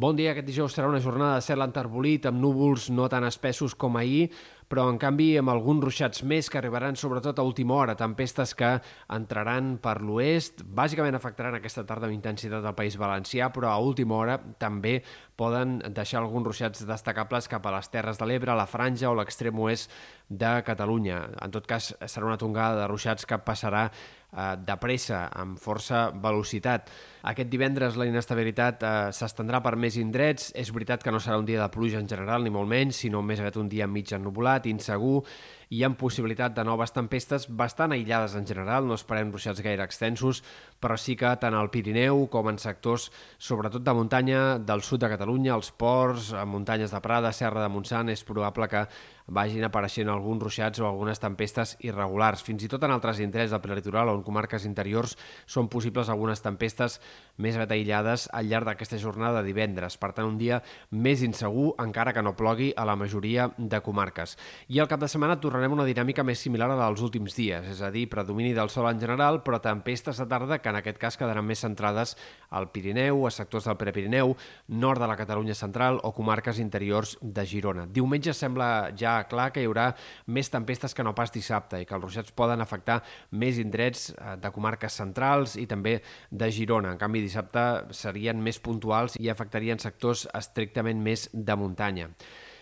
Bon dia, aquest dijous serà una jornada de cel enterbolit amb núvols no tan espessos com ahir, però en canvi amb alguns ruixats més que arribaran sobretot a última hora, tempestes que entraran per l'oest, bàsicament afectaran aquesta tarda amb intensitat del País Valencià, però a última hora també poden deixar alguns ruixats destacables cap a les Terres de l'Ebre, la Franja o l'extrem oest de Catalunya. En tot cas, serà una tongada de ruixats que passarà eh, de pressa, amb força velocitat. Aquest divendres la inestabilitat eh, s'estendrà per més indrets. És veritat que no serà un dia de pluja en general, ni molt menys, sinó més aviat un dia mig ennubulat, insegur, i amb possibilitat de noves tempestes bastant aïllades en general, no esperem ruixats gaire extensos, però sí que tant al Pirineu com en sectors, sobretot de muntanya, del sud de Catalunya, els ports, muntanyes de Prada, Serra de Montsant, és probable que vagin apareixent alguns ruixats o algunes tempestes irregulars. Fins i tot en altres indrets del prelitoral o en comarques interiors són possibles algunes tempestes més aviat aïllades al llarg d'aquesta jornada de divendres. Per tant, un dia més insegur, encara que no plogui a la majoria de comarques. I al cap de setmana tornarem una dinàmica més similar a la dels últims dies, és a dir, predomini del sol en general, però tempestes de tarda que en aquest cas quedaran més centrades al Pirineu, a sectors del Prepirineu, nord de la Catalunya central o comarques interiors de Girona. Diumenge sembla ja clar que hi haurà més tempestes que no pas dissabte i que els ruixats poden afectar més indrets eh, de comarques centrals i també de Girona. En canvi, dissabte serien més puntuals i afectarien sectors estrictament més de muntanya.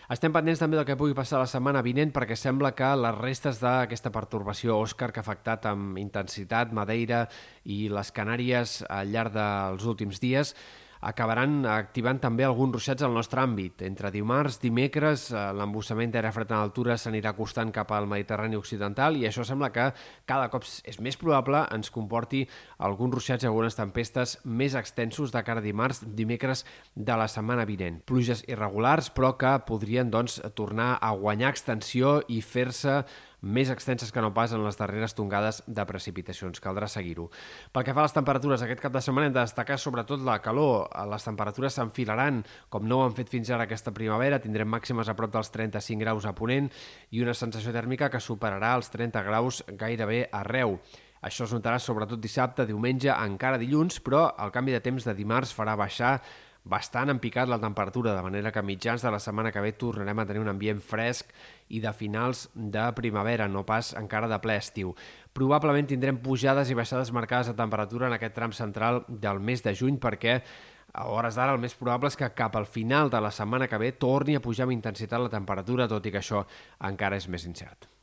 Estem pendents també del que pugui passar la setmana vinent perquè sembla que les restes d'aquesta pertorbació Òscar que ha afectat amb intensitat Madeira i les Canàries al llarg dels últims dies acabaran activant també alguns ruixats al nostre àmbit. Entre dimarts, dimecres, eh, l'embussament d'aire fred en altura s'anirà acostant cap al Mediterrani occidental i això sembla que cada cop és més probable ens comporti alguns ruixats i algunes tempestes més extensos de cara a dimarts, dimecres de la setmana vinent. Pluges irregulars, però que podrien doncs, tornar a guanyar extensió i fer-se més extenses que no pas en les darreres tongades de precipitacions. Caldrà seguir-ho. Pel que fa a les temperatures, aquest cap de setmana hem de destacar sobretot la calor. Les temperatures s'enfilaran, com no ho han fet fins ara aquesta primavera. Tindrem màximes a prop dels 35 graus a Ponent i una sensació tèrmica que superarà els 30 graus gairebé arreu. Això es notarà sobretot dissabte, diumenge, encara dilluns, però el canvi de temps de dimarts farà baixar bastant empicat la temperatura, de manera que mitjans de la setmana que ve tornarem a tenir un ambient fresc i de finals de primavera, no pas encara de ple estiu. Probablement tindrem pujades i baixades marcades de temperatura en aquest tram central del mes de juny perquè a hores d'ara el més probable és que cap al final de la setmana que ve torni a pujar amb intensitat la temperatura, tot i que això encara és més incert.